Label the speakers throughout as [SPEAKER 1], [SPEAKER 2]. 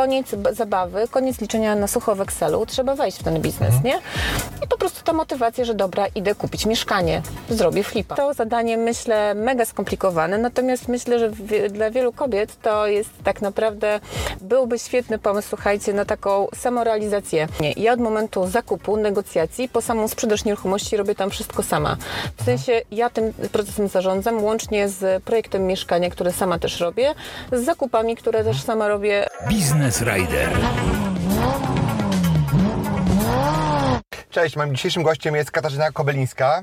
[SPEAKER 1] Koniec zabawy, koniec liczenia na sucho w Excelu, trzeba wejść w ten biznes, mhm. nie? I po prostu ta motywacja, że dobra, idę kupić mieszkanie, zrobię flipa. To zadanie myślę mega skomplikowane, natomiast myślę, że dla wielu kobiet to jest tak naprawdę byłby świetny pomysł, słuchajcie, na taką samorealizację. Nie, ja od momentu zakupu, negocjacji, po samą sprzedaż nieruchomości robię tam wszystko sama. W sensie ja tym procesem zarządzam, łącznie z projektem mieszkania, które sama też robię, z zakupami, które też sama robię.
[SPEAKER 2] Biznes Business Rider.
[SPEAKER 3] Cześć, moim dzisiejszym gościem jest Katarzyna Kobelińska.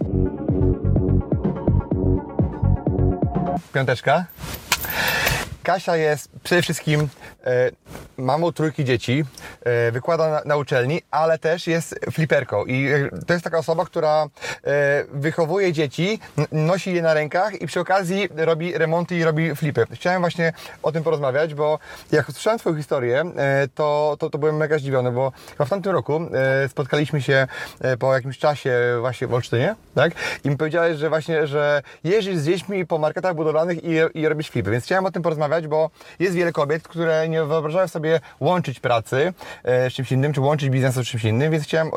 [SPEAKER 3] Piąteczka. Kasia jest przede wszystkim e, mamą trójki dzieci, e, wykłada na, na, uczelni, ale też jest fliperką i e, to jest taka osoba, która e, wychowuje dzieci, nosi je na rękach i przy okazji robi remonty i robi flipy. Chciałem właśnie o tym porozmawiać, bo jak usłyszałem Twoją historię, e, to, to, to byłem mega zdziwiony, bo w tamtym roku e, spotkaliśmy się po jakimś czasie właśnie w Olsztynie, tak? I mi powiedziałeś, że właśnie, że jeździsz z dziećmi po marketach budowlanych i, i robisz flipy, więc chciałem o tym porozmawiać bo jest wiele kobiet, które nie wyobrażają sobie łączyć pracy e, z czymś innym, czy łączyć biznes z czymś innym, więc chciałem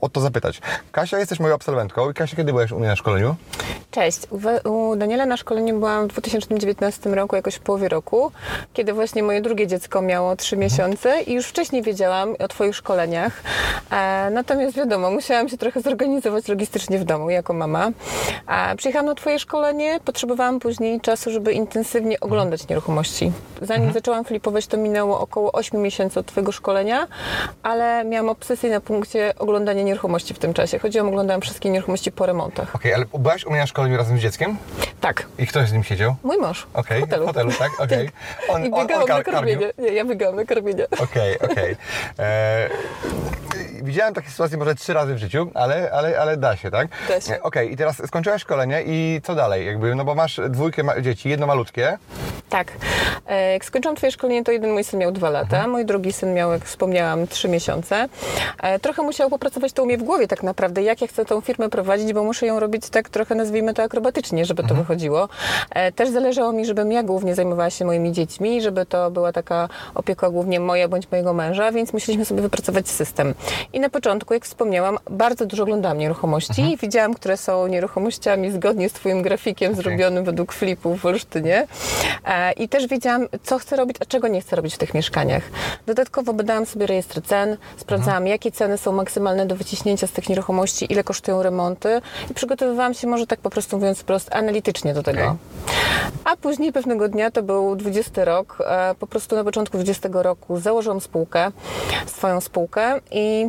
[SPEAKER 3] o to zapytać. Kasia, jesteś moją absolwentką. Kasia, kiedy byłeś u mnie na szkoleniu?
[SPEAKER 1] Cześć. U, Daniela na szkoleniu byłam w 2019 roku, jakoś w połowie roku, kiedy właśnie moje drugie dziecko miało 3 miesiące i już wcześniej wiedziałam o Twoich szkoleniach. E, natomiast wiadomo, musiałam się trochę zorganizować logistycznie w domu jako mama. Przyjechałam na Twoje szkolenie, potrzebowałam później czasu, żeby intensywnie oglądać nieruchomości. Zanim mhm. zaczęłam flipować, to minęło około 8 miesięcy od Twojego szkolenia, ale miałam obsesję na punkcie oglądania nieruchomości w tym czasie. Chodziłam, oglądałam wszystkie nieruchomości po remontach.
[SPEAKER 3] Okej, okay, ale byłaś u mnie na szkoleniu razem z dzieckiem?
[SPEAKER 1] Tak.
[SPEAKER 3] I kto z nim siedział?
[SPEAKER 1] Mój mąż.
[SPEAKER 3] Okay. W hotelu. W hotelu, tak? Okay.
[SPEAKER 1] tak. On, I biegałam on, on na karmienie. Nie, ja biegałam na karmienie.
[SPEAKER 3] Okej, okay, okej. E, widziałem takie sytuacje może trzy razy w życiu, ale, ale, ale da się, tak?
[SPEAKER 1] Da się.
[SPEAKER 3] Okej, okay, i teraz skończyłaś szkolenie i co dalej? Jakby, no bo masz dwójkę dzieci, jedno malutkie.
[SPEAKER 1] Tak. E, jak skończyłam Twoje szkolenie, to jeden mój syn miał dwa lata, mhm. mój drugi syn miał, jak wspomniałam, trzy miesiące. E, trochę musiał popracować to u mnie w głowie tak naprawdę, jak ja chcę tą firmę prowadzić, bo muszę ją robić tak trochę, nazwijmy to akrobatycznie, żeby to mhm. wychodziło. E, też zależało mi, żebym ja głównie zajmowała się moimi dziećmi, żeby to była taka opieka głównie moja bądź mojego męża, więc musieliśmy sobie wypracować system. I na początku, jak wspomniałam, bardzo dużo oglądałam nieruchomości mhm. i widziałam, które są nieruchomościami zgodnie z Twoim grafikiem okay. zrobionym według flipów w Olsztynie. I też wiedziałam, co chcę robić, a czego nie chcę robić w tych mieszkaniach. Dodatkowo badałam sobie rejestr cen, sprawdzałam, mhm. jakie ceny są maksymalne do wyciśnięcia z tych nieruchomości, ile kosztują remonty i przygotowywałam się, może tak po prostu mówiąc prosto, analitycznie do tego. Okay. A później pewnego dnia, to był 20 rok, e, po prostu na początku 20 roku założyłam spółkę, swoją spółkę i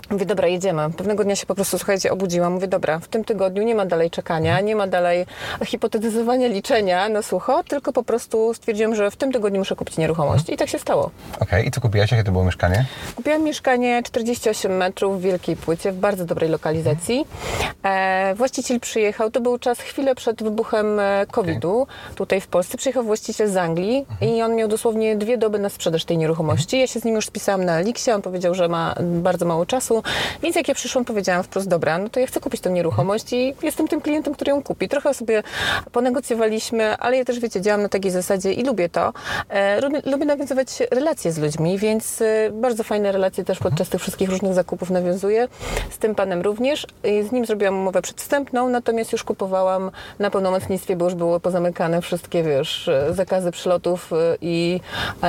[SPEAKER 1] Mówię, dobra, jedziemy. Pewnego dnia się po prostu, słuchajcie, obudziłam. Mówię, dobra, w tym tygodniu nie ma dalej czekania, nie ma dalej hipotetyzowania, liczenia na sucho, tylko po prostu stwierdziłam, że w tym tygodniu muszę kupić nieruchomość. I tak się stało.
[SPEAKER 3] Okej, okay. i co kupiłaś? Jakie to było mieszkanie?
[SPEAKER 1] Kupiłam mieszkanie 48 metrów w Wielkiej Płycie, w bardzo dobrej lokalizacji. E, właściciel przyjechał, to był czas chwilę przed wybuchem e, COVID-u okay. tutaj w Polsce. Przyjechał właściciel z Anglii mhm. i on miał dosłownie dwie doby na sprzedaż tej nieruchomości. Ja się z nim już spisałam na Elixie, on powiedział, że ma bardzo mało czasu, więc jak ja przyszłam, powiedziałam wprost, dobra, no to ja chcę kupić tę nieruchomość i jestem tym klientem, który ją kupi. Trochę sobie ponegocjowaliśmy, ale ja też, wiecie, działam na takiej zasadzie i lubię to. E, lubię, lubię nawiązywać relacje z ludźmi, więc e, bardzo fajne relacje też podczas tych wszystkich różnych zakupów nawiązuję. Z tym panem również. Z nim zrobiłam umowę przedwstępną, natomiast już kupowałam na pełnomocnictwie, bo już były pozamykane wszystkie, wiesz, zakazy przylotów e, i,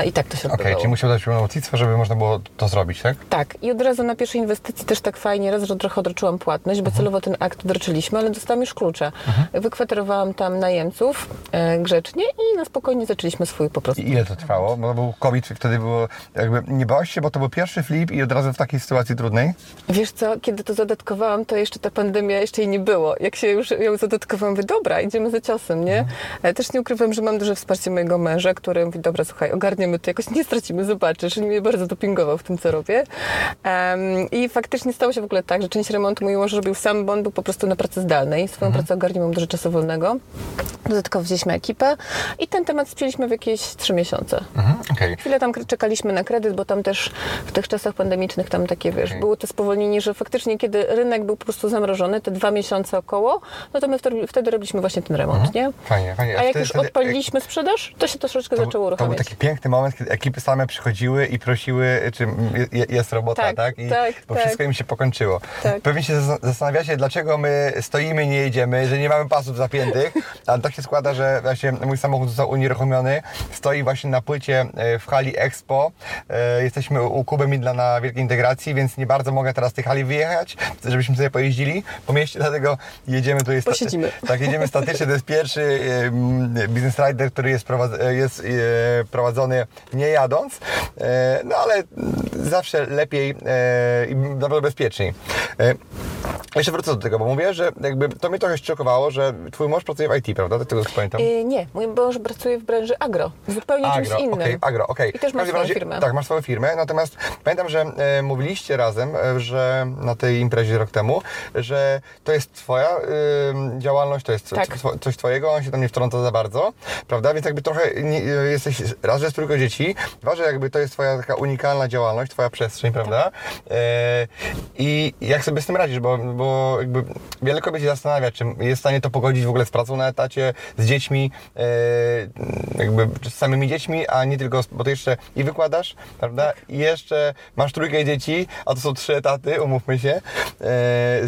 [SPEAKER 1] i tak to się
[SPEAKER 3] Okej, okay, czyli musiał dać pełnomocnictwo, żeby można było to zrobić, tak?
[SPEAKER 1] Tak. I od razu na pierwszej inwestycji inwestycji też tak fajnie, raz, że trochę odroczyłam płatność, bo
[SPEAKER 3] Mhm.
[SPEAKER 1] celowo ten akt odroczyliśmy, ale dostałam już klucze. Wykwaterowałam tam najemców e, grzecznie i na spokojnie zaczęliśmy swój po prostu.
[SPEAKER 3] I ile to trwało? Bo był COVID, wtedy było jakby nie bałaś się, bo to był pierwszy flip i od razu w takiej sytuacji trudnej?
[SPEAKER 1] Wiesz co, kiedy to zadatkowałam, to jeszcze ta pandemia jeszcze jej nie było. Jak się już ją zadatkowałam, mówię, dobra, idziemy za ciosem, nie? Ale też nie ukrywam, że mam duże wsparcie mojego męża, który mówi, dobra, słuchaj, ogarniemy to, jakoś nie stracimy, zobaczysz. I mnie bardzo dopingował w tym, co robię. Em, I faktycznie stało się w ogóle tak, że część remontu mój mąż robił sam, bo on był po prostu na pracy zdalnej. Swoją pracę ogarniał, mam dużo czasu wolnego. Dodatkowo wzięliśmy ekipę i ten temat spięliśmy w jakieś trzy miesiące.
[SPEAKER 3] Mhm, okej.
[SPEAKER 1] Chwilę tam czekaliśmy na kredyt, bo tam też w tych czasach pandemicznych tam takie, wiesz,
[SPEAKER 3] Okej.
[SPEAKER 1] było to spowolnienie, że faktycznie kiedy rynek był po prostu zamrożony, te dwa miesiące około, no to my wtedy, wtedy robiliśmy właśnie ten remont, nie?
[SPEAKER 3] Fajnie, fajnie.
[SPEAKER 1] A jak
[SPEAKER 3] wtedy-
[SPEAKER 1] już
[SPEAKER 3] wtedy-
[SPEAKER 1] odpaliliśmy sprzedaż, to się troszeczkę
[SPEAKER 3] To,
[SPEAKER 1] zaczęło
[SPEAKER 3] był- to był
[SPEAKER 1] uruchamiać.
[SPEAKER 3] taki piękny moment, kiedy ekipy same przychodziły i prosiły, czy je- jest robota, tak?
[SPEAKER 1] Tak,
[SPEAKER 3] I
[SPEAKER 1] tak, tak.
[SPEAKER 3] Wszystko im się pokończyło.
[SPEAKER 1] Tak.
[SPEAKER 3] Pewnie się zas- zastanawiacie, dlaczego my stoimy, nie jedziemy, że nie mamy pasów zapiętych, ale tak się składa, że właśnie mój samochód został unieruchomiony, stoi właśnie na płycie e, w hali Expo. E, Jesteśmy u Kuby Midla na Wielkiej Integracji, więc nie bardzo mogę teraz z tej hali wyjechać, żebyśmy sobie pojeździli po mieście, dlatego jedziemy tu jest
[SPEAKER 1] Posiedzimy.
[SPEAKER 3] tak, jedziemy statycznie. To jest pierwszy business rider, który jest, e, jest prowadzony nie jadąc, no ale zawsze lepiej i naprawdę bezpieczniej. Jeszcze wrócę do tego, bo mówię, że jakby to mnie trochę szokowało, że twój mąż pracuje w IT, prawda? Tak tego pamiętam.
[SPEAKER 1] Y, nie, mój mąż pracuje w branży agro, zupełnie czymś innym.
[SPEAKER 3] okej, agro, okej.
[SPEAKER 1] I też
[SPEAKER 3] W
[SPEAKER 1] ma
[SPEAKER 3] każdym
[SPEAKER 1] swoją
[SPEAKER 3] razie-
[SPEAKER 1] firmę.
[SPEAKER 3] Tak, masz swoją firmę, natomiast pamiętam, że e, mówiliście razem, e, że na tej imprezie rok temu, że to jest twoja e, działalność, to jest
[SPEAKER 1] Tak.
[SPEAKER 3] co- coś twojego, on się tam nie wtrąca za bardzo, prawda? Więc jakby trochę nie, e, jesteś, raz, że jest trójko dzieci, dwa, że jakby to jest twoja taka unikalna działalność, twoja przestrzeń, prawda? E, I jak sobie z tym radzisz, bo, bo jakby wiele kobiet się zastanawia, czy jest w stanie to pogodzić w ogóle z pracą na etacie, z dziećmi, e, jakby z samymi dziećmi, a nie tylko, bo ty jeszcze i wykładasz, prawda? I jeszcze masz trójkę dzieci, a to są trzy etaty, umówmy się, e,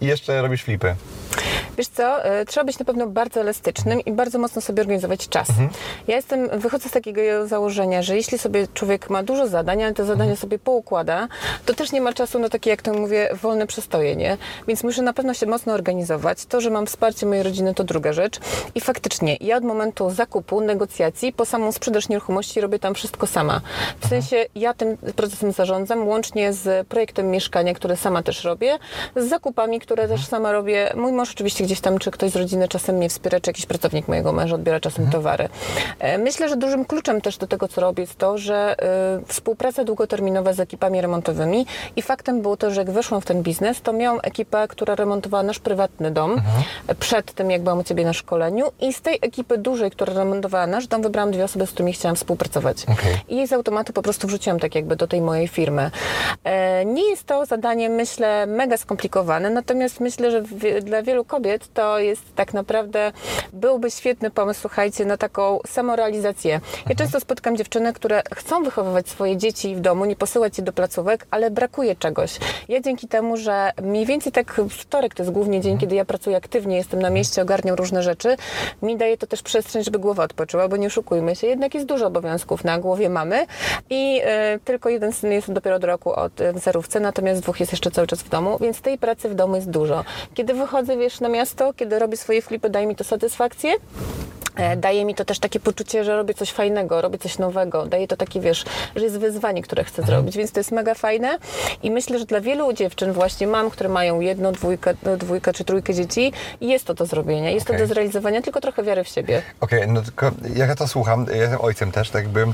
[SPEAKER 3] i jeszcze robisz flipy.
[SPEAKER 1] Wiesz co, e, trzeba być na pewno bardzo elastycznym i bardzo mocno sobie organizować czas.
[SPEAKER 3] Mhm.
[SPEAKER 1] Ja jestem, wychodzę z takiego założenia, że jeśli sobie człowiek ma dużo zadań, ale te zadania
[SPEAKER 3] Mhm.
[SPEAKER 1] sobie poukłada, to też nie ma czasu na takie, jak to mówię, wolne przestojenie. Więc muszę na pewno się mocno organizować. To, że mam wsparcie mojej rodziny, to druga rzecz. I faktycznie, ja od momentu zakupu, negocjacji, po samą sprzedaż nieruchomości robię tam wszystko sama. W sensie, ja tym procesem zarządzam, łącznie z projektem mieszkania, które sama też robię, z zakupami, które też sama robię. Mój mąż oczywiście gdzieś tam, czy ktoś z rodziny czasem mnie wspiera, czy jakiś pracownik mojego męża odbiera czasem towary. E, Myślę, że dużym kluczem też do tego, co robię, jest to, że y, współpraca długoterminowa z ekipami remontowymi i faktem było to, że jak weszłam w ten biznes, to miałam ekipę, która remontowała nasz prywatny dom e, przed tym, jak byłam u Ciebie na szkoleniu i z tej ekipy dużej, która remontowała nasz dom, wybrałam dwie osoby, z którymi chciałam współpracować.
[SPEAKER 3] Okej.
[SPEAKER 1] I jej z automatu po prostu wrzuciłam tak jakby do tej mojej firmy. E, nie jest to zadanie, myślę, mega skomplikowane, natomiast myślę, że dla wielu kobiet to jest tak naprawdę, byłby świetny pomysł, słuchajcie, na taką samorealizację. Ja często spotkam dziewczyny, które chcą wychowywać swoje dzieci w domu, nie posyłać je do placówek, ale brakuje czegoś. Ja dzięki temu, że mniej więcej tak wtorek to jest głównie dzień, kiedy ja pracuję aktywnie, jestem na mieście, ogarniam różne rzeczy, mi daje to też przestrzeń, żeby głowa odpoczyła, bo nie oszukujmy się, jednak jest dużo obowiązków na głowie mamy i e, tylko jeden syn jest dopiero od roku od zerówce, natomiast dwóch jest jeszcze cały czas w domu, więc tej pracy w domu jest dużo. Kiedy wychodzę, wiesz, na miasto, kiedy robię swoje flipy, daje mi to satysfakcję. E, Daje mi to też takie poczucie, że robię coś fajnego, robię coś nowego. Daje to takie, wiesz, że jest wyzwanie, które chcę zrobić, więc to jest mega fajne. I myślę, że dla wielu dziewczyn, właśnie mam, które mają jedno, dwójkę, no, dwójkę czy trójkę dzieci, jest to do zrobienia, jest
[SPEAKER 3] Okej.
[SPEAKER 1] to do zrealizowania, tylko trochę wiary w siebie.
[SPEAKER 3] Okej, no tylko jak ja to słucham, ja jestem ojcem też, tak jakby,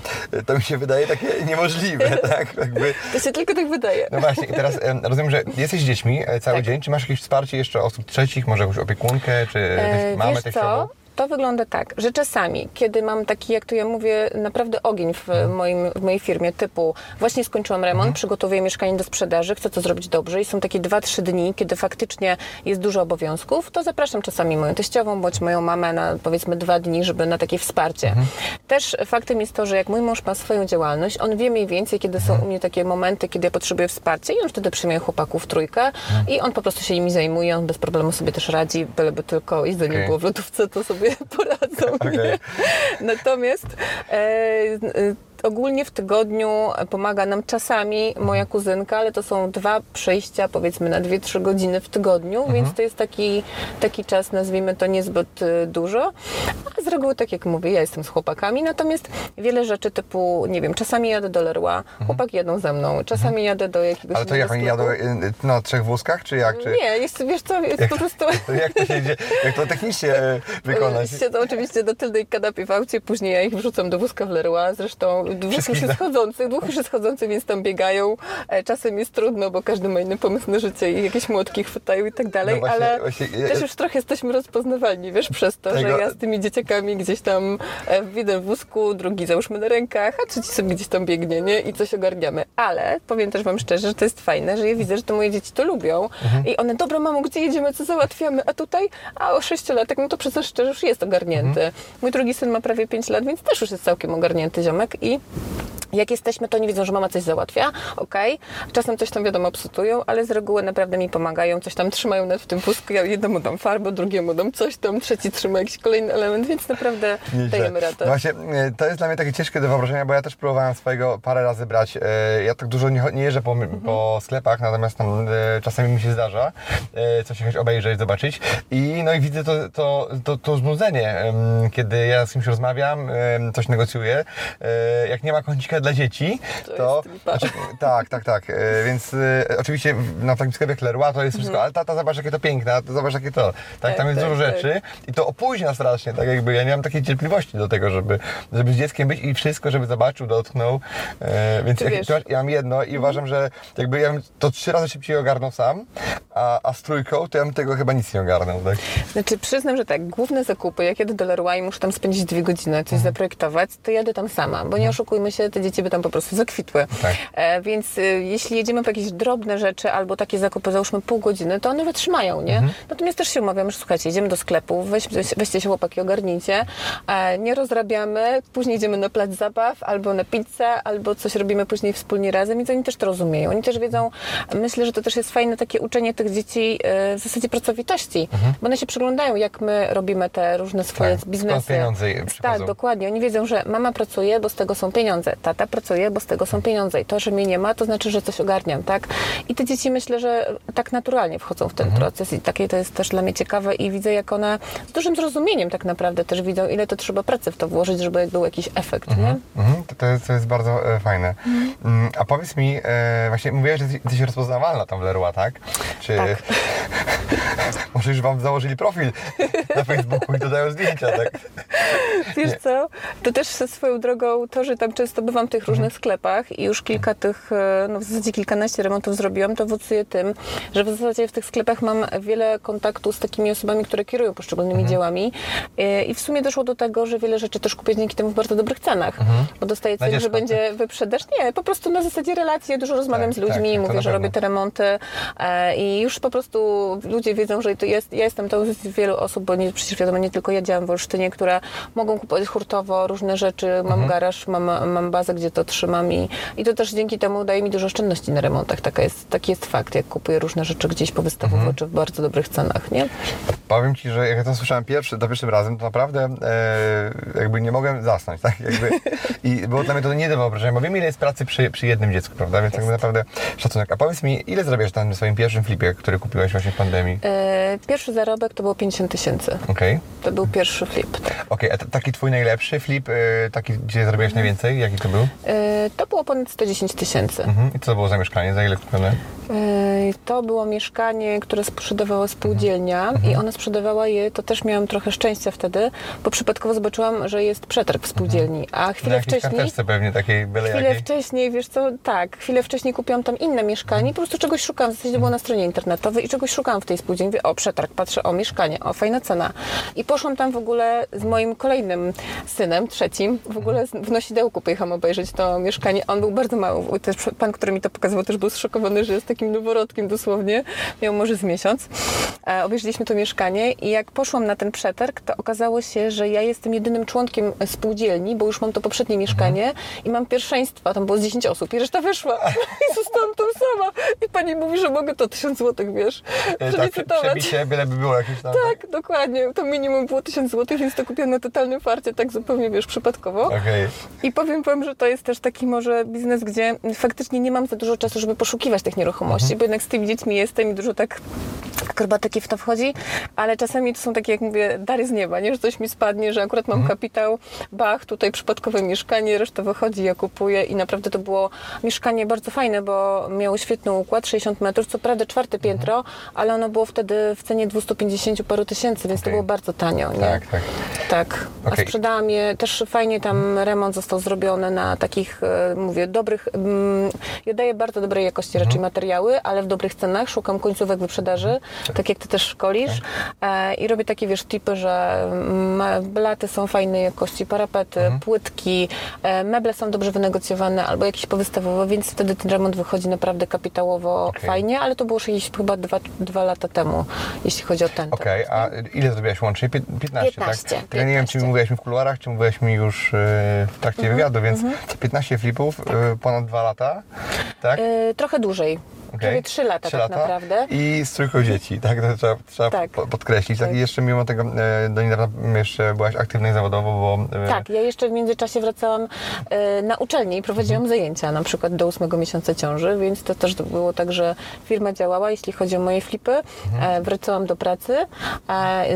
[SPEAKER 3] to mi się wydaje takie niemożliwe, tak? Jakby,
[SPEAKER 1] To się tylko tak wydaje.
[SPEAKER 3] no właśnie, i teraz em, rozumiem, że jesteś z dziećmi e, cały
[SPEAKER 1] Tak.
[SPEAKER 3] dzień. Czy masz jakieś wsparcie jeszcze osób trzecich, może jakąś opiekunkę, czy
[SPEAKER 1] E, Wiesz
[SPEAKER 3] teściową?
[SPEAKER 1] To wygląda tak, że czasami, kiedy mam taki, jak tu ja mówię, naprawdę ogień w,
[SPEAKER 3] Mhm.
[SPEAKER 1] moim, w mojej firmie, typu właśnie skończyłam remont, przygotowuję mieszkanie do sprzedaży, chcę to zrobić dobrze i są takie 2-3 dni, kiedy faktycznie jest dużo obowiązków, to zapraszam czasami moją teściową bądź moją mamę na powiedzmy dwa dni, żeby na takie wsparcie.
[SPEAKER 3] Mhm.
[SPEAKER 1] Też faktem jest to, że jak mój mąż ma swoją działalność, on wie mniej więcej, kiedy
[SPEAKER 3] Mhm.
[SPEAKER 1] są u mnie takie momenty, kiedy ja potrzebuję wsparcia i on wtedy przyjmuje chłopaków trójkę
[SPEAKER 3] Mhm.
[SPEAKER 1] i on po prostu się nimi zajmuje, on bez problemu sobie też radzi, byleby tylko jedzenie
[SPEAKER 3] Okej.
[SPEAKER 1] było w lodówce, to sobie poradzą.
[SPEAKER 3] Okej.
[SPEAKER 1] nie? Natomiast e, ogólnie w tygodniu pomaga nam czasami moja kuzynka, ale to są dwa przejścia powiedzmy na 2-3 godziny w tygodniu, więc to jest taki, taki czas, nazwijmy to niezbyt y, dużo. A z reguły, tak jak mówię, ja jestem z chłopakami, natomiast wiele rzeczy typu, nie wiem, czasami jadę do Leroy, chłopaki jadą ze mną, czasami jadę do jakiegoś
[SPEAKER 3] Ale to jak oni jadą y, na trzech wózkach, czy jak? Czy...
[SPEAKER 1] Nie, jest, wiesz co, jest po prostu...
[SPEAKER 3] To jak to się idzie, jak to technicznie wykonać?
[SPEAKER 1] Siedzą oczywiście do tylnej kanapy w aucie, później ja ich wrzucam do wózka w Leroy. Zresztą dwóch już jest chodzących, dwóch już jest chodzących, więc tam biegają. E, Czasem jest trudno, bo każdy ma inny pomysł na życie i jakieś młotki chwytają i tak dalej,
[SPEAKER 3] No właśnie-
[SPEAKER 1] ale
[SPEAKER 3] właśnie, ja-
[SPEAKER 1] też już trochę jesteśmy rozpoznawalni, wiesz, przez to,
[SPEAKER 3] Tego-
[SPEAKER 1] że ja z tymi dzieciakami gdzieś tam e, jeden w wózku, drugi załóżmy na rękach, a trzeci sobie gdzieś tam biegnie, nie? I coś ogarniamy. Ale powiem też wam szczerze, że to jest fajne, że ja widzę, że to moje dzieci to lubią
[SPEAKER 3] Mhm.
[SPEAKER 1] i one, dobra mamo, gdzie jedziemy, co załatwiamy, a tutaj, a o sześciolatek, no to przecież szczerze już jest ogarnięty.
[SPEAKER 3] Mhm.
[SPEAKER 1] Mój drugi syn ma prawie 5 lat, więc też już jest całkiem ogarnięty ziomek i jak jesteśmy, to nie wiedzą, że mama coś załatwia, okej. Czasem coś tam wiadomo psutują, ale z reguły naprawdę mi pomagają, coś tam trzymają nawet w tym wózku. Ja jednemu dam farbę, drugiemu dam coś tam, trzeci trzyma jakiś kolejny element, więc naprawdę
[SPEAKER 3] Nieźle.
[SPEAKER 1] dajemy radę.
[SPEAKER 3] Właśnie, e, to jest dla mnie takie ciężkie do wyobrażenia, bo ja też próbowałem swojego parę razy brać. E, Ja tak dużo nie, nie jeżdżę po,
[SPEAKER 1] Mhm.
[SPEAKER 3] po sklepach, natomiast tam e, czasami mi się zdarza coś jakaś obejrzeć, zobaczyć. I no i widzę to, to, to, to znudzenie, kiedy ja z kimś rozmawiam, coś negocjuję. Jak nie ma kącika dla dzieci,
[SPEAKER 1] To
[SPEAKER 3] to... znaczy, tak, tak, tak. E, Więc e, oczywiście na takim sklepie Leroy to jest wszystko, ale tata zobacz jakie to piękne, to zobacz jakie to. Tak,
[SPEAKER 1] Mhm. Tak,
[SPEAKER 3] tam jest
[SPEAKER 1] tak,
[SPEAKER 3] dużo
[SPEAKER 1] tak.
[SPEAKER 3] rzeczy i to opóźnia strasznie, tak jakby ja nie mam takiej cierpliwości do tego, żeby, żeby z dzieckiem być i wszystko, żeby zobaczył, dotknął. E, więc jak, to, ja mam jedno i uważam, że jakby ja bym to trzy razy szybciej ogarnął sam, a, a z trójką to ja bym tego chyba nic nie ogarnął. Tak?
[SPEAKER 1] Znaczy przyznam, że tak, główne zakupy, jak jadę do Leroy i muszę tam spędzić dwie godziny,
[SPEAKER 3] Mhm.
[SPEAKER 1] coś zaprojektować, to jadę tam sama, bo nie oszukujmy się, te dzieci by tam po prostu zakwitły.
[SPEAKER 3] Tak.
[SPEAKER 1] E, więc y, jeśli jedziemy po jakieś drobne rzeczy albo takie zakupy, załóżmy pół godziny, to one wytrzymają, nie?
[SPEAKER 3] Mhm.
[SPEAKER 1] Natomiast też się umawiamy, że słuchajcie, jedziemy do sklepu, weź, weźcie się chłopaki, ogarnijcie, e, nie rozrabiamy, później idziemy na plac zabaw, albo na pizzę, albo coś robimy później wspólnie razem, więc oni też to rozumieją. Oni też wiedzą, myślę, że to też jest fajne takie uczenie tych dzieci e, w zasadzie pracowitości, bo one się przyglądają, jak my robimy te różne swoje
[SPEAKER 3] Tak, skąd
[SPEAKER 1] biznesy.
[SPEAKER 3] pieniądze
[SPEAKER 1] Tak, dokładnie. Oni wiedzą, że mama pracuje, bo z tego są pieniądze, tata pracuje, bo z tego są pieniądze i to, że mnie nie ma, to znaczy, że coś ogarniam, tak? I te dzieci myślę, że tak naturalnie wchodzą w ten
[SPEAKER 3] Mhm.
[SPEAKER 1] proces i takie to jest też dla mnie ciekawe i widzę, jak one z dużym zrozumieniem tak naprawdę też widzą, ile to trzeba pracy w to włożyć, żeby był jakiś efekt, nie?
[SPEAKER 3] Mhm, to, to, jest, to jest bardzo e, fajne. Mm, a powiedz mi, e, właśnie mówiłaś, że jesteś rozpoznawalna tam w Leroy, tak? Czy
[SPEAKER 1] Tak.
[SPEAKER 3] może już wam założyli profil na Facebooku i dodają zdjęcia, tak?
[SPEAKER 1] Wiesz
[SPEAKER 3] Nie.
[SPEAKER 1] co, to też ze swoją drogą to, że tam często bywam w tych
[SPEAKER 3] Mhm.
[SPEAKER 1] różnych sklepach i już kilka tych, e, no w zasadzie kilkanaście remontów zrobiłam, to owocuje tym, że w zasadzie w tych sklepach mam wiele kontaktu z takimi osobami, które kierują poszczególnymi
[SPEAKER 3] Mhm.
[SPEAKER 1] dziełami E, i w sumie doszło do tego, że wiele rzeczy też kupię dzięki temu w bardzo dobrych cenach, bo dostaję
[SPEAKER 3] Mhm.
[SPEAKER 1] Cel, że będzie wyprzedaż. Nie, po prostu na zasadzie relacji, dużo rozmawiam
[SPEAKER 3] Tak,
[SPEAKER 1] z ludźmi,
[SPEAKER 3] tak, to
[SPEAKER 1] mówię, że robię te remonty e, i już po prostu ludzie wiedzą, że to jest, ja jestem tą z wielu osób, bo nie, przecież wiadomo, nie tylko ja działam w Olsztynie, które mogą kupować hurtowo różne rzeczy, mam
[SPEAKER 3] Mhm.
[SPEAKER 1] garaż, mam, mam bazę, gdzie to trzymam i, i to też dzięki temu daje mi dużo oszczędności na remontach. Taka jest, taki jest fakt, jak kupuję różne rzeczy gdzieś powystawowo,
[SPEAKER 3] Mhm.
[SPEAKER 1] czy w bardzo dobrych cenach, nie?
[SPEAKER 3] Powiem Ci, że jak ja to słyszałem pierwszy, za pierwszym razem, to naprawdę e, jakby nie mogłem zasnąć, tak? Jakby, I było dla mnie to nie do wyobrażenia, bo wiem ile jest pracy przy, przy jednym dziecku, prawda? Więc jakby naprawdę szacunek. A powiedz mi, ile zarabiasz tam na swoim pierwszym flipie, który kupiłeś właśnie w pandemii?
[SPEAKER 1] E, pierwszy zarobek to było 50 tysięcy.
[SPEAKER 3] Okej.
[SPEAKER 1] To był pierwszy flip.
[SPEAKER 3] Okej, a t- taki twój najlepszy flip, e, taki, gdzie zarobiłeś najwięcej, jaki to był?
[SPEAKER 1] E, to było ponad 110 tysięcy.
[SPEAKER 3] Mhm. I co to było za mieszkanie, za ile kupione?
[SPEAKER 1] Yy, To było mieszkanie, które sprzedawała spółdzielnia
[SPEAKER 3] Mhm.
[SPEAKER 1] i ona sprzedawała je, to też miałam trochę szczęścia wtedy, bo przypadkowo zobaczyłam, że jest przetarg w spółdzielni, a
[SPEAKER 3] Na
[SPEAKER 1] chwilę wcześniej...
[SPEAKER 3] pewnie takiej byle
[SPEAKER 1] Chwilę
[SPEAKER 3] jakiej.
[SPEAKER 1] wcześniej, wiesz co, tak, chwilę wcześniej kupiłam tam inne mieszkanie, po prostu czegoś szukałam, w zasadzie było na stronie internetowej i czegoś szukałam w tej spółdzielni, mówię, o przetarg, patrzę, o mieszkanie, o fajna cena. I poszłam tam w ogóle z moim kolejnym synem, trzecim, w ogóle z- w nosidełku pojechałam obejrzeć to mieszkanie, on był bardzo mały, też pan, który mi to pokazywał, też był zszokowany, że jest takim noworodkiem dosłownie, miał może z miesiąc. E, obejrzeliśmy to mieszkanie i jak poszłam na ten przetarg, to okazało się, że ja jestem jedynym członkiem spółdzielni, bo już mam to poprzednie mieszkanie i mam pierwszeństwo, tam było z 10 osób i reszta wyszła i zostałam tam sama. I pani mówi, że mogę to 1000 złotych, wiesz,
[SPEAKER 3] Tak, prze-
[SPEAKER 1] przelicytować.
[SPEAKER 3] przebicie, byle by było jakieś tam.
[SPEAKER 1] Tak, dokładnie. To minimum było 1000 złotych, więc to kupiłam na totalnym farcie, tak zupełnie, wiesz, przypadkowo.
[SPEAKER 3] Okej.
[SPEAKER 1] I powiem wam, że to jest też taki może biznes, gdzie faktycznie nie mam za dużo czasu, żeby poszukiwać tych nieruchomości,
[SPEAKER 3] Mhm.
[SPEAKER 1] bo jednak z tymi dziećmi jestem i dużo tak akrobatyki w to wchodzi, ale czasami to są takie, jak mówię, dary z nieba, nie? Że coś mi spadnie, że akurat mam
[SPEAKER 3] Mhm.
[SPEAKER 1] kapitał, bach, tutaj przypadkowe mieszkanie, reszta wychodzi, ja kupuję i naprawdę to było mieszkanie bardzo fajne, bo miało świetny układ, 60 metrów, co prawda czwarte piętro, ale ono było wtedy w cenie 250 paru tysięcy, więc to
[SPEAKER 3] Okej.
[SPEAKER 1] było bardzo tanio, nie?
[SPEAKER 3] Tak, tak.
[SPEAKER 1] Tak, a
[SPEAKER 3] Okej.
[SPEAKER 1] sprzedałam je, też fajnie tam remont został zrobiony na takich, e, mówię, dobrych, mm, ja daję bardzo dobrej jakości raczej materiały, ale w dobrych cenach, szukam końcówek wyprzedaży, tak jak ty też szkolisz e, i robię takie, wiesz, tipy, że mm, blaty są fajnej jakości, parapety, płytki, e, meble są dobrze wynegocjowane albo jakieś powystawowe, więc wtedy ten remont wychodzi naprawdę kapitałowo
[SPEAKER 3] Okej.
[SPEAKER 1] fajnie, ale to było już jakieś chyba dwa, dwa lata temu, jeśli chodzi o ten
[SPEAKER 3] Okej,
[SPEAKER 1] temat,
[SPEAKER 3] a ile zrobiłaś łącznie? Pię- 15,
[SPEAKER 1] 15,
[SPEAKER 3] tak? Ja nie wiem, czy
[SPEAKER 1] 15.
[SPEAKER 3] mówiłaś mi w kuluarach, czy mówiłaś mi już w trakcie
[SPEAKER 1] Mhm,
[SPEAKER 3] wywiadu, więc 15 flipów, e, ponad 2 lata, tak?
[SPEAKER 1] E, trochę dłużej.
[SPEAKER 3] Okej.
[SPEAKER 1] Prawie 3 lata
[SPEAKER 3] Trzy
[SPEAKER 1] tak naprawdę.
[SPEAKER 3] I z trójką dzieci, tak? To trzeba, trzeba
[SPEAKER 1] Tak.
[SPEAKER 3] po- podkreślić. Tak.
[SPEAKER 1] Tak.
[SPEAKER 3] I jeszcze mimo tego e, do niedawna jeszcze byłaś aktywna i zawodowo, bo... e,
[SPEAKER 1] Tak, ja jeszcze w międzyczasie wracałam e, na uczelnię i prowadziłam
[SPEAKER 3] Mhm.
[SPEAKER 1] zajęcia, na przykład do ósmego miesiąca ciąży, więc to też było tak, że firma działała, jeśli chodzi o moje flipy.
[SPEAKER 3] Mhm.
[SPEAKER 1] Wracałam do pracy,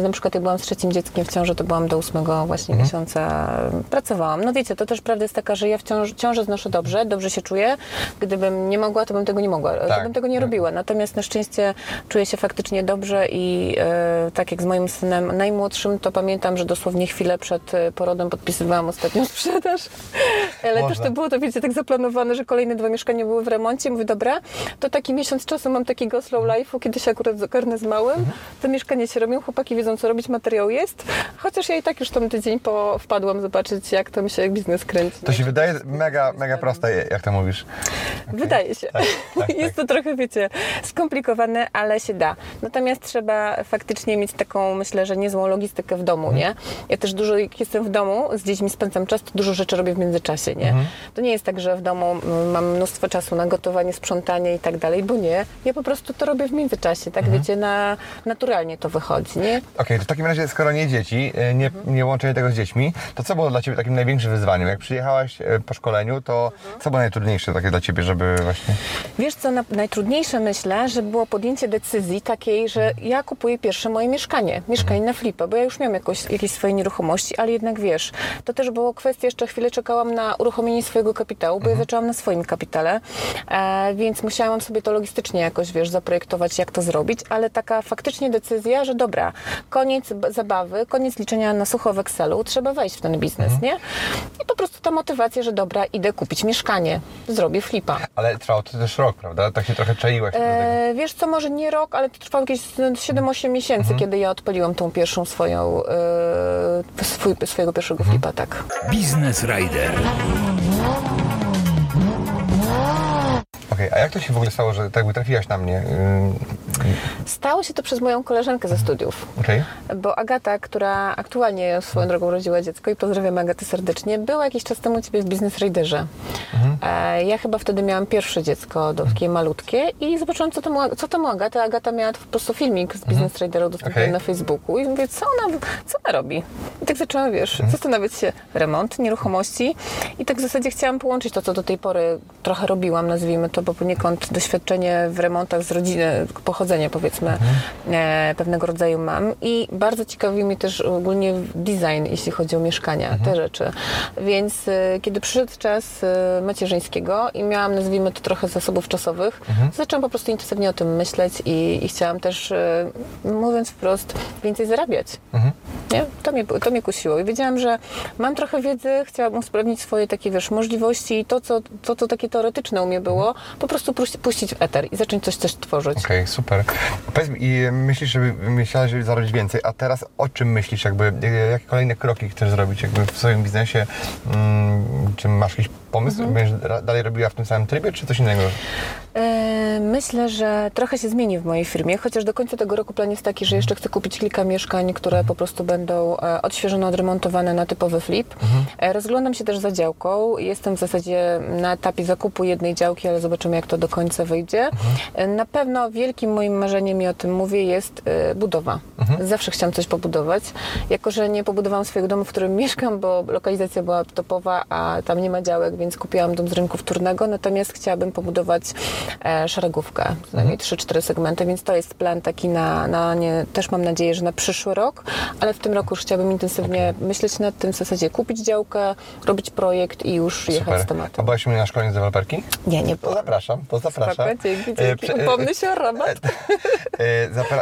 [SPEAKER 1] na przykład jak byłam z trzecim dzieckiem w ciąży, to byłam do ósmego właśnie
[SPEAKER 3] Mhm.
[SPEAKER 1] miesiąca, pracowałam. No wiecie, to też prawda jest taka, że ja w ciąży, ciążę znoszę dobrze, dobrze się czuję. Gdybym nie mogła, to bym tego nie mogła,
[SPEAKER 3] Tak.
[SPEAKER 1] To bym tego nie robiła. Natomiast na szczęście czuję się faktycznie dobrze i e, tak jak z moim synem najmłodszym, to pamiętam, że dosłownie chwilę przed e, porodem podpisywałam ostatnią sprzedaż. Ale też
[SPEAKER 3] Można.
[SPEAKER 1] to było to, wiecie, tak zaplanowane, że kolejne dwa mieszkania były w remoncie. Mówię, dobra, to taki miesiąc czasu mam takiego slow life'u, kiedy się akurat zakarnę z małym. Te mieszkania się robią, chłopaki wiedzą, co robić, materiał jest. Chociaż ja i tak już tam tydzień po wpadłam zobaczyć, jak tam się biznes kręci.
[SPEAKER 3] To się
[SPEAKER 1] Nie?
[SPEAKER 3] wydaje mega, mega proste, jak to mówisz.
[SPEAKER 1] Wydaje się.
[SPEAKER 3] Tak, tak,
[SPEAKER 1] Jest to trochę, wiecie, skomplikowane, ale się da. Natomiast trzeba faktycznie mieć taką, myślę, że niezłą logistykę w domu, nie? Ja też dużo, jak jestem w domu, z dziećmi spędzam czas, to dużo rzeczy robię w międzyczasie, nie? To nie jest tak, że w domu mm, mam mnóstwo czasu na gotowanie, sprzątanie i tak dalej, bo nie. Ja po prostu to robię w międzyczasie, tak, wiecie, na, naturalnie to wychodzi, nie?
[SPEAKER 3] Okej, to w takim razie, skoro nie dzieci, e, nie, nie łączenie tego z dziećmi, to co było dla Ciebie takim największym wyzwaniem? Jak przyjechałaś e, po szkoleniu, to co było najtrudniejsze takie dla Ciebie, żeby właśnie...
[SPEAKER 1] Wiesz co, na, najtrudniejsze myślę, że było podjęcie decyzji takiej, że ja kupuję pierwsze moje mieszkanie, mieszkanie na flipę, bo ja już miałam jakoś, jakieś swoje nieruchomości, ale jednak wiesz, to też było kwestia, jeszcze chwilę czekałam na uruchomienie swojego kapitału, bo ja zaczęłam na swoim kapitale, e, więc musiałam sobie to logistycznie jakoś, wiesz, zaprojektować, jak to zrobić, ale taka faktycznie decyzja, że dobra, koniec zabawy, koniec liczenia na sucho w Excelu, trzeba wejść w ten biznes, nie? I po prostu ta motywacja, że dobra, idę kupić mieszkanie, zrobię flipa.
[SPEAKER 3] Ale trwało to też rok, prawda? Tak się trochę czaiłaś do tego.
[SPEAKER 1] E, wiesz co, może nie rok, ale to trwało jakieś 7-8 miesięcy, kiedy ja odpaliłam tą pierwszą swoją, e, swój, swojego pierwszego flipa, tak.
[SPEAKER 2] Biznes Rider.
[SPEAKER 3] Okej, a jak to się w ogóle stało, że tak jakby trafiłaś na mnie?
[SPEAKER 1] Stało się to przez moją koleżankę ze studiów.
[SPEAKER 3] Okej.
[SPEAKER 1] Bo Agata, która aktualnie swoją drogą urodziła dziecko i pozdrawiam Agatę serdecznie, była jakiś czas temu u Ciebie w Business Raiderze. E, ja chyba wtedy miałam pierwsze dziecko, takie malutkie i zobaczyłam, co u- co tam u Agaty. Agata miała po prostu filmik z Business Raidera udostępniony
[SPEAKER 3] Okej.
[SPEAKER 1] na Facebooku i mówię, co ona, co ona robi? I tak zaczęłam, wiesz, zastanawiać się, remont, nieruchomości i tak w zasadzie chciałam połączyć to, co do tej pory trochę robiłam, nazwijmy to, bo poniekąd doświadczenie w remontach z rodziny, pochodzenie powiedzmy e, pewnego rodzaju mam i bardzo ciekawi mnie też ogólnie design, jeśli chodzi o mieszkania, te rzeczy. Więc e, kiedy przyszedł czas e, macierzyńskiego i miałam, nazwijmy to trochę zasobów czasowych, zaczęłam po prostu intensywnie o tym myśleć i, i chciałam też, mówiąc wprost, więcej zarabiać. Nie? To, mnie, to mnie kusiło i wiedziałam, że mam trochę wiedzy, chciałabym usprawnić swoje takie, wiesz, możliwości i to, co, to, co takie teoretyczne u mnie było, po prostu puści- puścić w eter i zacząć coś też tworzyć.
[SPEAKER 3] Okej, super. Powiedz mi, i myślisz, żeby myślałaś, żeby zarobić więcej, a teraz o czym myślisz, jakby, e, jakie kolejne kroki chcesz zrobić jakby w swoim biznesie? Mm, czy masz jakiś pomysł?
[SPEAKER 1] Mhm.
[SPEAKER 3] Będziesz dalej robiła w tym samym trybie, czy coś innego?
[SPEAKER 1] E, Myślę, że trochę się zmieni w mojej firmie, chociaż do końca tego roku plan jest taki, że jeszcze chcę kupić kilka mieszkań, które po prostu będą e, odświeżone, odremontowane na typowy flip. E, Rozglądam się też za działką. Jestem w zasadzie na etapie zakupu jednej działki, ale zobaczymy, jak to do końca wyjdzie. E, Na pewno wielkim moim marzeniem, i o tym mówię, jest budowa. Zawsze chciałam coś pobudować. Jako, że nie pobudowałam swojego domu, w którym mieszkam, bo lokalizacja była topowa, a tam nie ma działek, więc kupiłam dom z rynku wtórnego, natomiast chciałabym pobudować e, szeregówkę, co najmniej 3-4 segmenty, więc to jest plan taki na, na nie, też mam nadzieję, że na przyszły rok, ale w tym roku już chciałabym intensywnie myśleć nad tym w zasadzie kupić działkę, robić projekt i już jechać z
[SPEAKER 3] A
[SPEAKER 1] tematem.
[SPEAKER 3] byłaś u mnie na szkoleniu z deweloperki?
[SPEAKER 1] Nie, nie
[SPEAKER 3] To
[SPEAKER 1] było.
[SPEAKER 3] zapraszam, to zapraszam.
[SPEAKER 1] Spoko, dzięki,
[SPEAKER 3] E,
[SPEAKER 1] dzięki.
[SPEAKER 3] e,
[SPEAKER 1] Upomnę się o rabat.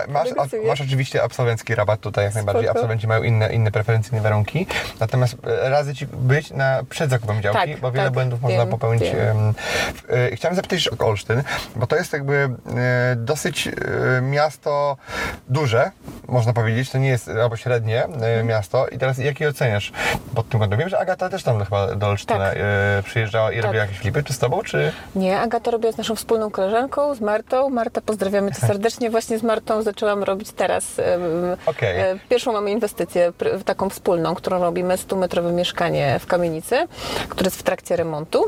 [SPEAKER 3] Masz, masz oczywiście absolwencki rabat tutaj jak najbardziej.
[SPEAKER 1] Spoko.
[SPEAKER 3] Absolwenci mają inne, inne preferencyjne warunki. Natomiast radzę Ci być na, przed zakupem działki,
[SPEAKER 1] Tak,
[SPEAKER 3] bo wiele
[SPEAKER 1] tak,
[SPEAKER 3] błędów można
[SPEAKER 1] wiem,
[SPEAKER 3] popełnić.
[SPEAKER 1] wiem.
[SPEAKER 3] e, Chciałem zapytać o Olsztyn, bo to jest jakby e, dosyć e, miasto duże, można powiedzieć. To nie jest albo średnie
[SPEAKER 1] Mhm.
[SPEAKER 3] miasto. I teraz jak je oceniasz pod tym kątem? Wiem, że Agata też tam chyba do Olsztyna
[SPEAKER 1] Tak.
[SPEAKER 3] przyjeżdżała i
[SPEAKER 1] Tak.
[SPEAKER 3] robiła jakieś flipy. Czy z Tobą, czy...
[SPEAKER 1] Nie, Agata robiła z naszą wspólną koleżanką, z Martą. Marta, pozdrawiamy Cię serdecznie. Właśnie z Martą zaczęłam robić teraz e, pierwszą mamy inwestycję taką wspólną, którą robimy, 100-metrowe mieszkanie w kamienicy, które jest w trakcie remontu.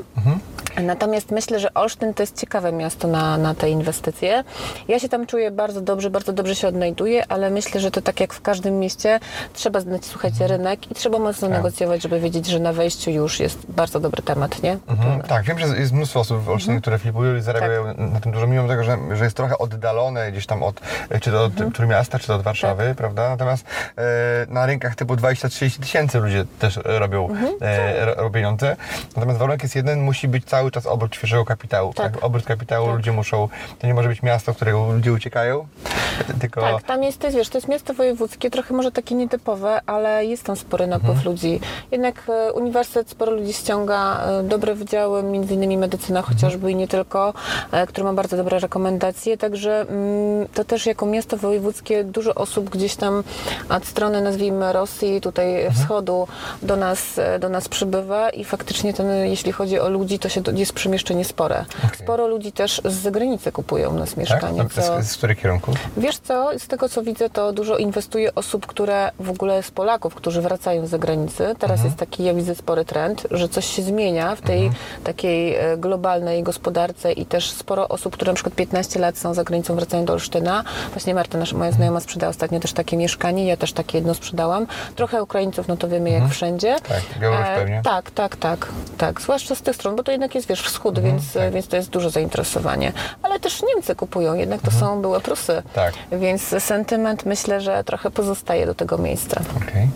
[SPEAKER 1] Natomiast myślę, że Olsztyn to jest ciekawe miasto na, na te inwestycje. Ja się tam czuję bardzo dobrze, bardzo dobrze się odnajduję, ale myślę, że to tak jak w każdym mieście, trzeba znać, słuchajcie, rynek i trzeba mocno negocjować, żeby wiedzieć, że na wejściu już jest bardzo dobry temat, nie?
[SPEAKER 3] Mhm, tak, wiem, że jest mnóstwo osób w Olsztynie, które flipują i zarabiają
[SPEAKER 1] Tak.
[SPEAKER 3] na tym dużo, mimo tego, że, że jest trochę oddalone gdzieś tam od, czy to od
[SPEAKER 1] Mhm.
[SPEAKER 3] Trójmiasta, czy to od Warszawy,
[SPEAKER 1] Tak.
[SPEAKER 3] prawda? Natomiast e, na rynkach typu 20-30 tysięcy ludzie też robią,
[SPEAKER 1] Mhm.
[SPEAKER 3] e, ro- robią pieniądze. Natomiast warunek jest jeden, musi być cały czas obrót świeżego kapitału. Tak.
[SPEAKER 1] Tak.
[SPEAKER 3] Obrót kapitału,
[SPEAKER 1] Tak.
[SPEAKER 3] ludzie muszą, to nie może być miasto, w którego ludzie uciekają, tylko...
[SPEAKER 1] Tak, tam jest, to jest, wiesz, to jest miasto wojewódzkie, trochę może takie nietypowe, ale jest tam spory napływ
[SPEAKER 3] Mhm.
[SPEAKER 1] ludzi. Jednak e, uniwersytet sporo ludzi ściąga, e, dobre wydziały, między innymi medycyna
[SPEAKER 3] Mhm.
[SPEAKER 1] chociażby i nie tylko, e, który ma bardzo dobre rekomendacje, także mm, to też jako miasto wojewódzkie dużo osób gdzieś tam od strony, nazwijmy Rosji, tutaj
[SPEAKER 3] Mhm.
[SPEAKER 1] wschodu do nas, do nas przybywa i faktycznie ten, jeśli chodzi o ludzi, to się do, jest przemieszczenie spore.
[SPEAKER 3] Okej.
[SPEAKER 1] Sporo ludzi też z zagranicy kupują u nas
[SPEAKER 3] Tak?
[SPEAKER 1] mieszkanie,
[SPEAKER 3] To
[SPEAKER 1] co...
[SPEAKER 3] z, z których kierunków?
[SPEAKER 1] Wiesz co, z tego co widzę, to dużo inwestuje osób, które w ogóle z Polaków, którzy wracają z zagranicy. Teraz jest taki, ja widzę, spory trend, że coś się zmienia w tej takiej e, globalnej gospodarce i też sporo osób, które na przykład 15 lat są za granicą, wracają do Olsztyna. Właśnie Marta, nasza, moja znajoma, sprzedała ostatnio też takie mieszkanie, ja też takie jedno sprzedałam. Trochę Ukraińców, no to wiemy jak wszędzie.
[SPEAKER 3] Tak, Białoruś pewnie.
[SPEAKER 1] tak, tak, tak, tak. Zwłaszcza z tych stron, bo to jednak jest, wiesz, wschód, więc,
[SPEAKER 3] tak.
[SPEAKER 1] więc to jest duże zainteresowanie. Ale też Niemcy kupują, jednak to są były Prusy.
[SPEAKER 3] Tak.
[SPEAKER 1] Więc sentyment myślę, że trochę pozostaje do tego miejsca.
[SPEAKER 3] Okej.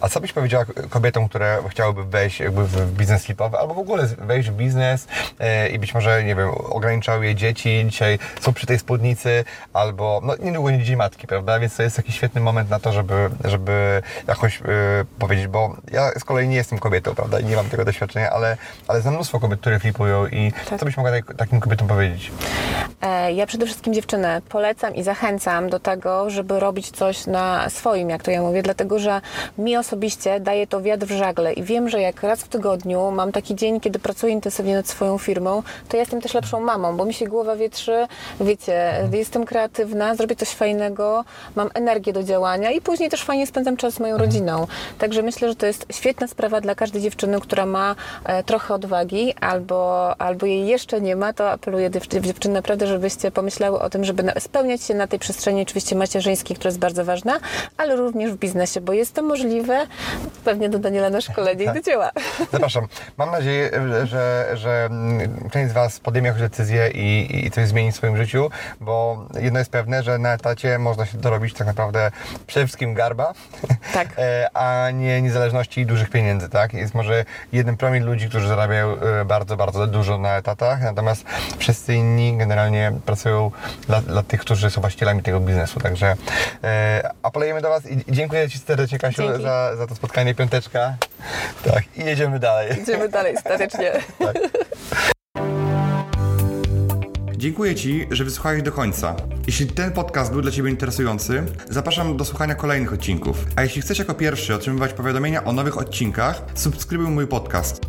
[SPEAKER 3] A co byś powiedziała kobietom, które chciałyby wejść jakby w biznes flipowy, albo w ogóle wejść w biznes e, i być może, nie wiem, ograniczały je dzieci, dzisiaj są przy tej spódnicy, albo, no niedługo nie dzień matki, prawda, więc to jest taki świetny moment na to, żeby, żeby jakoś e, powiedzieć, bo ja z kolei nie jestem kobietą, prawda, i nie mam tego doświadczenia, ale, ale znam mnóstwo kobiet, które i
[SPEAKER 1] Tak.
[SPEAKER 3] co byś mogła tak, takim kobietom powiedzieć?
[SPEAKER 1] E, Ja przede wszystkim dziewczynę polecam i zachęcam do tego, żeby robić coś na swoim, jak to ja mówię, dlatego że mi osobiście daje to wiatr w żagle i wiem, że jak raz w tygodniu mam taki dzień, kiedy pracuję intensywnie nad swoją firmą, to ja jestem też lepszą mamą, bo mi się głowa wietrzy, wiecie, jestem kreatywna, zrobię coś fajnego, mam energię do działania i później też fajnie spędzam czas z moją rodziną. Także myślę, że to jest świetna sprawa dla każdej dziewczyny, która ma e, trochę odwagi albo, albo jej jeszcze nie ma, to apeluję do dziew- dziewczyn naprawdę, żebyście pomyślały o tym, żeby spełniać się na tej przestrzeni oczywiście macierzyńskiej, która jest bardzo ważna, ale również w biznesie, bo jest to możliwe. Pewnie do Daniela na szkolenie i do dzieła.
[SPEAKER 3] Zapraszam. Mam nadzieję, że, że, część z Was podejmie jakąś decyzję i, i coś zmieni w swoim życiu, bo jedno jest pewne, że na etacie można się dorobić tak naprawdę przede wszystkim garba,
[SPEAKER 1] Tak.
[SPEAKER 3] e, a nie niezależności i dużych pieniędzy, tak? Jest może jeden promil ludzi, którzy zarabiają e, bardzo, bardzo dużo na etatach, natomiast wszyscy inni generalnie pracują dla, dla tych, którzy są właścicielami tego biznesu, także e, apelujemy do Was i dziękuję Ci serdecznie, Kasiu,
[SPEAKER 1] Dzięki.
[SPEAKER 3] za, za to spotkanie, piąteczka. Tak, i jedziemy dalej.
[SPEAKER 1] Idziemy dalej statycznie.
[SPEAKER 3] Dziękuję Ci, że wysłuchałeś do końca. Jeśli ten podcast był dla Ciebie interesujący, zapraszam do słuchania kolejnych odcinków. A jeśli chcesz jako pierwszy otrzymywać powiadomienia o nowych odcinkach, subskrybuj mój podcast.